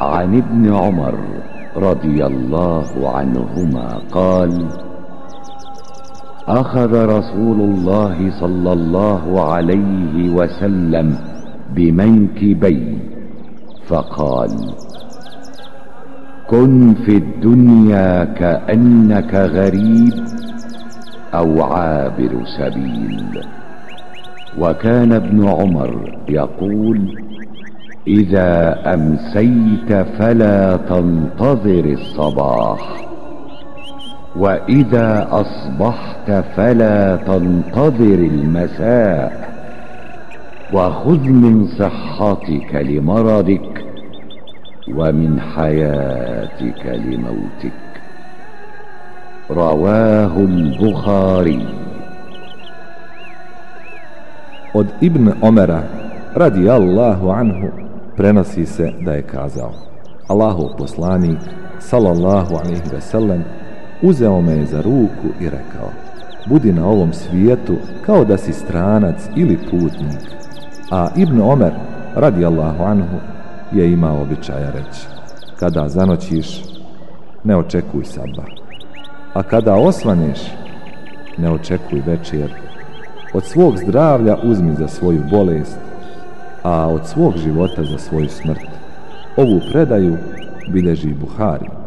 عن ابن عمر رضي الله عنهما قال أخذ رسول الله صلى الله عليه وسلم بمنكبي فقال كن في الدنيا كأنك غريب أو عابر سبيل. وكان ابن عمر يقول إذا أمسيت فلا تنتظر الصباح وإذا أصبحت فلا تنتظر المساء وخذ من صحتك لمرضك ومن حياتك لموتك. رواه البخاري. Od Ibn Omera, radi Allahu anhu, prenosi se da je kazao Allahov poslanik, sallallahu alaihi ve sellem, uzeo me je za ruku i rekao Budi na ovom svijetu kao da si stranac ili putnik. A Ibn Omer, radi Allahu anhu, je imao običaja reći Kada zanoćiš, ne očekuj sabah. A kada osvaneš, ne očekuj večer. Od svog zdravlja uzmi za svoju bolest, a od svog života za svoju smrt. Ovu predaju bilježi Buhari.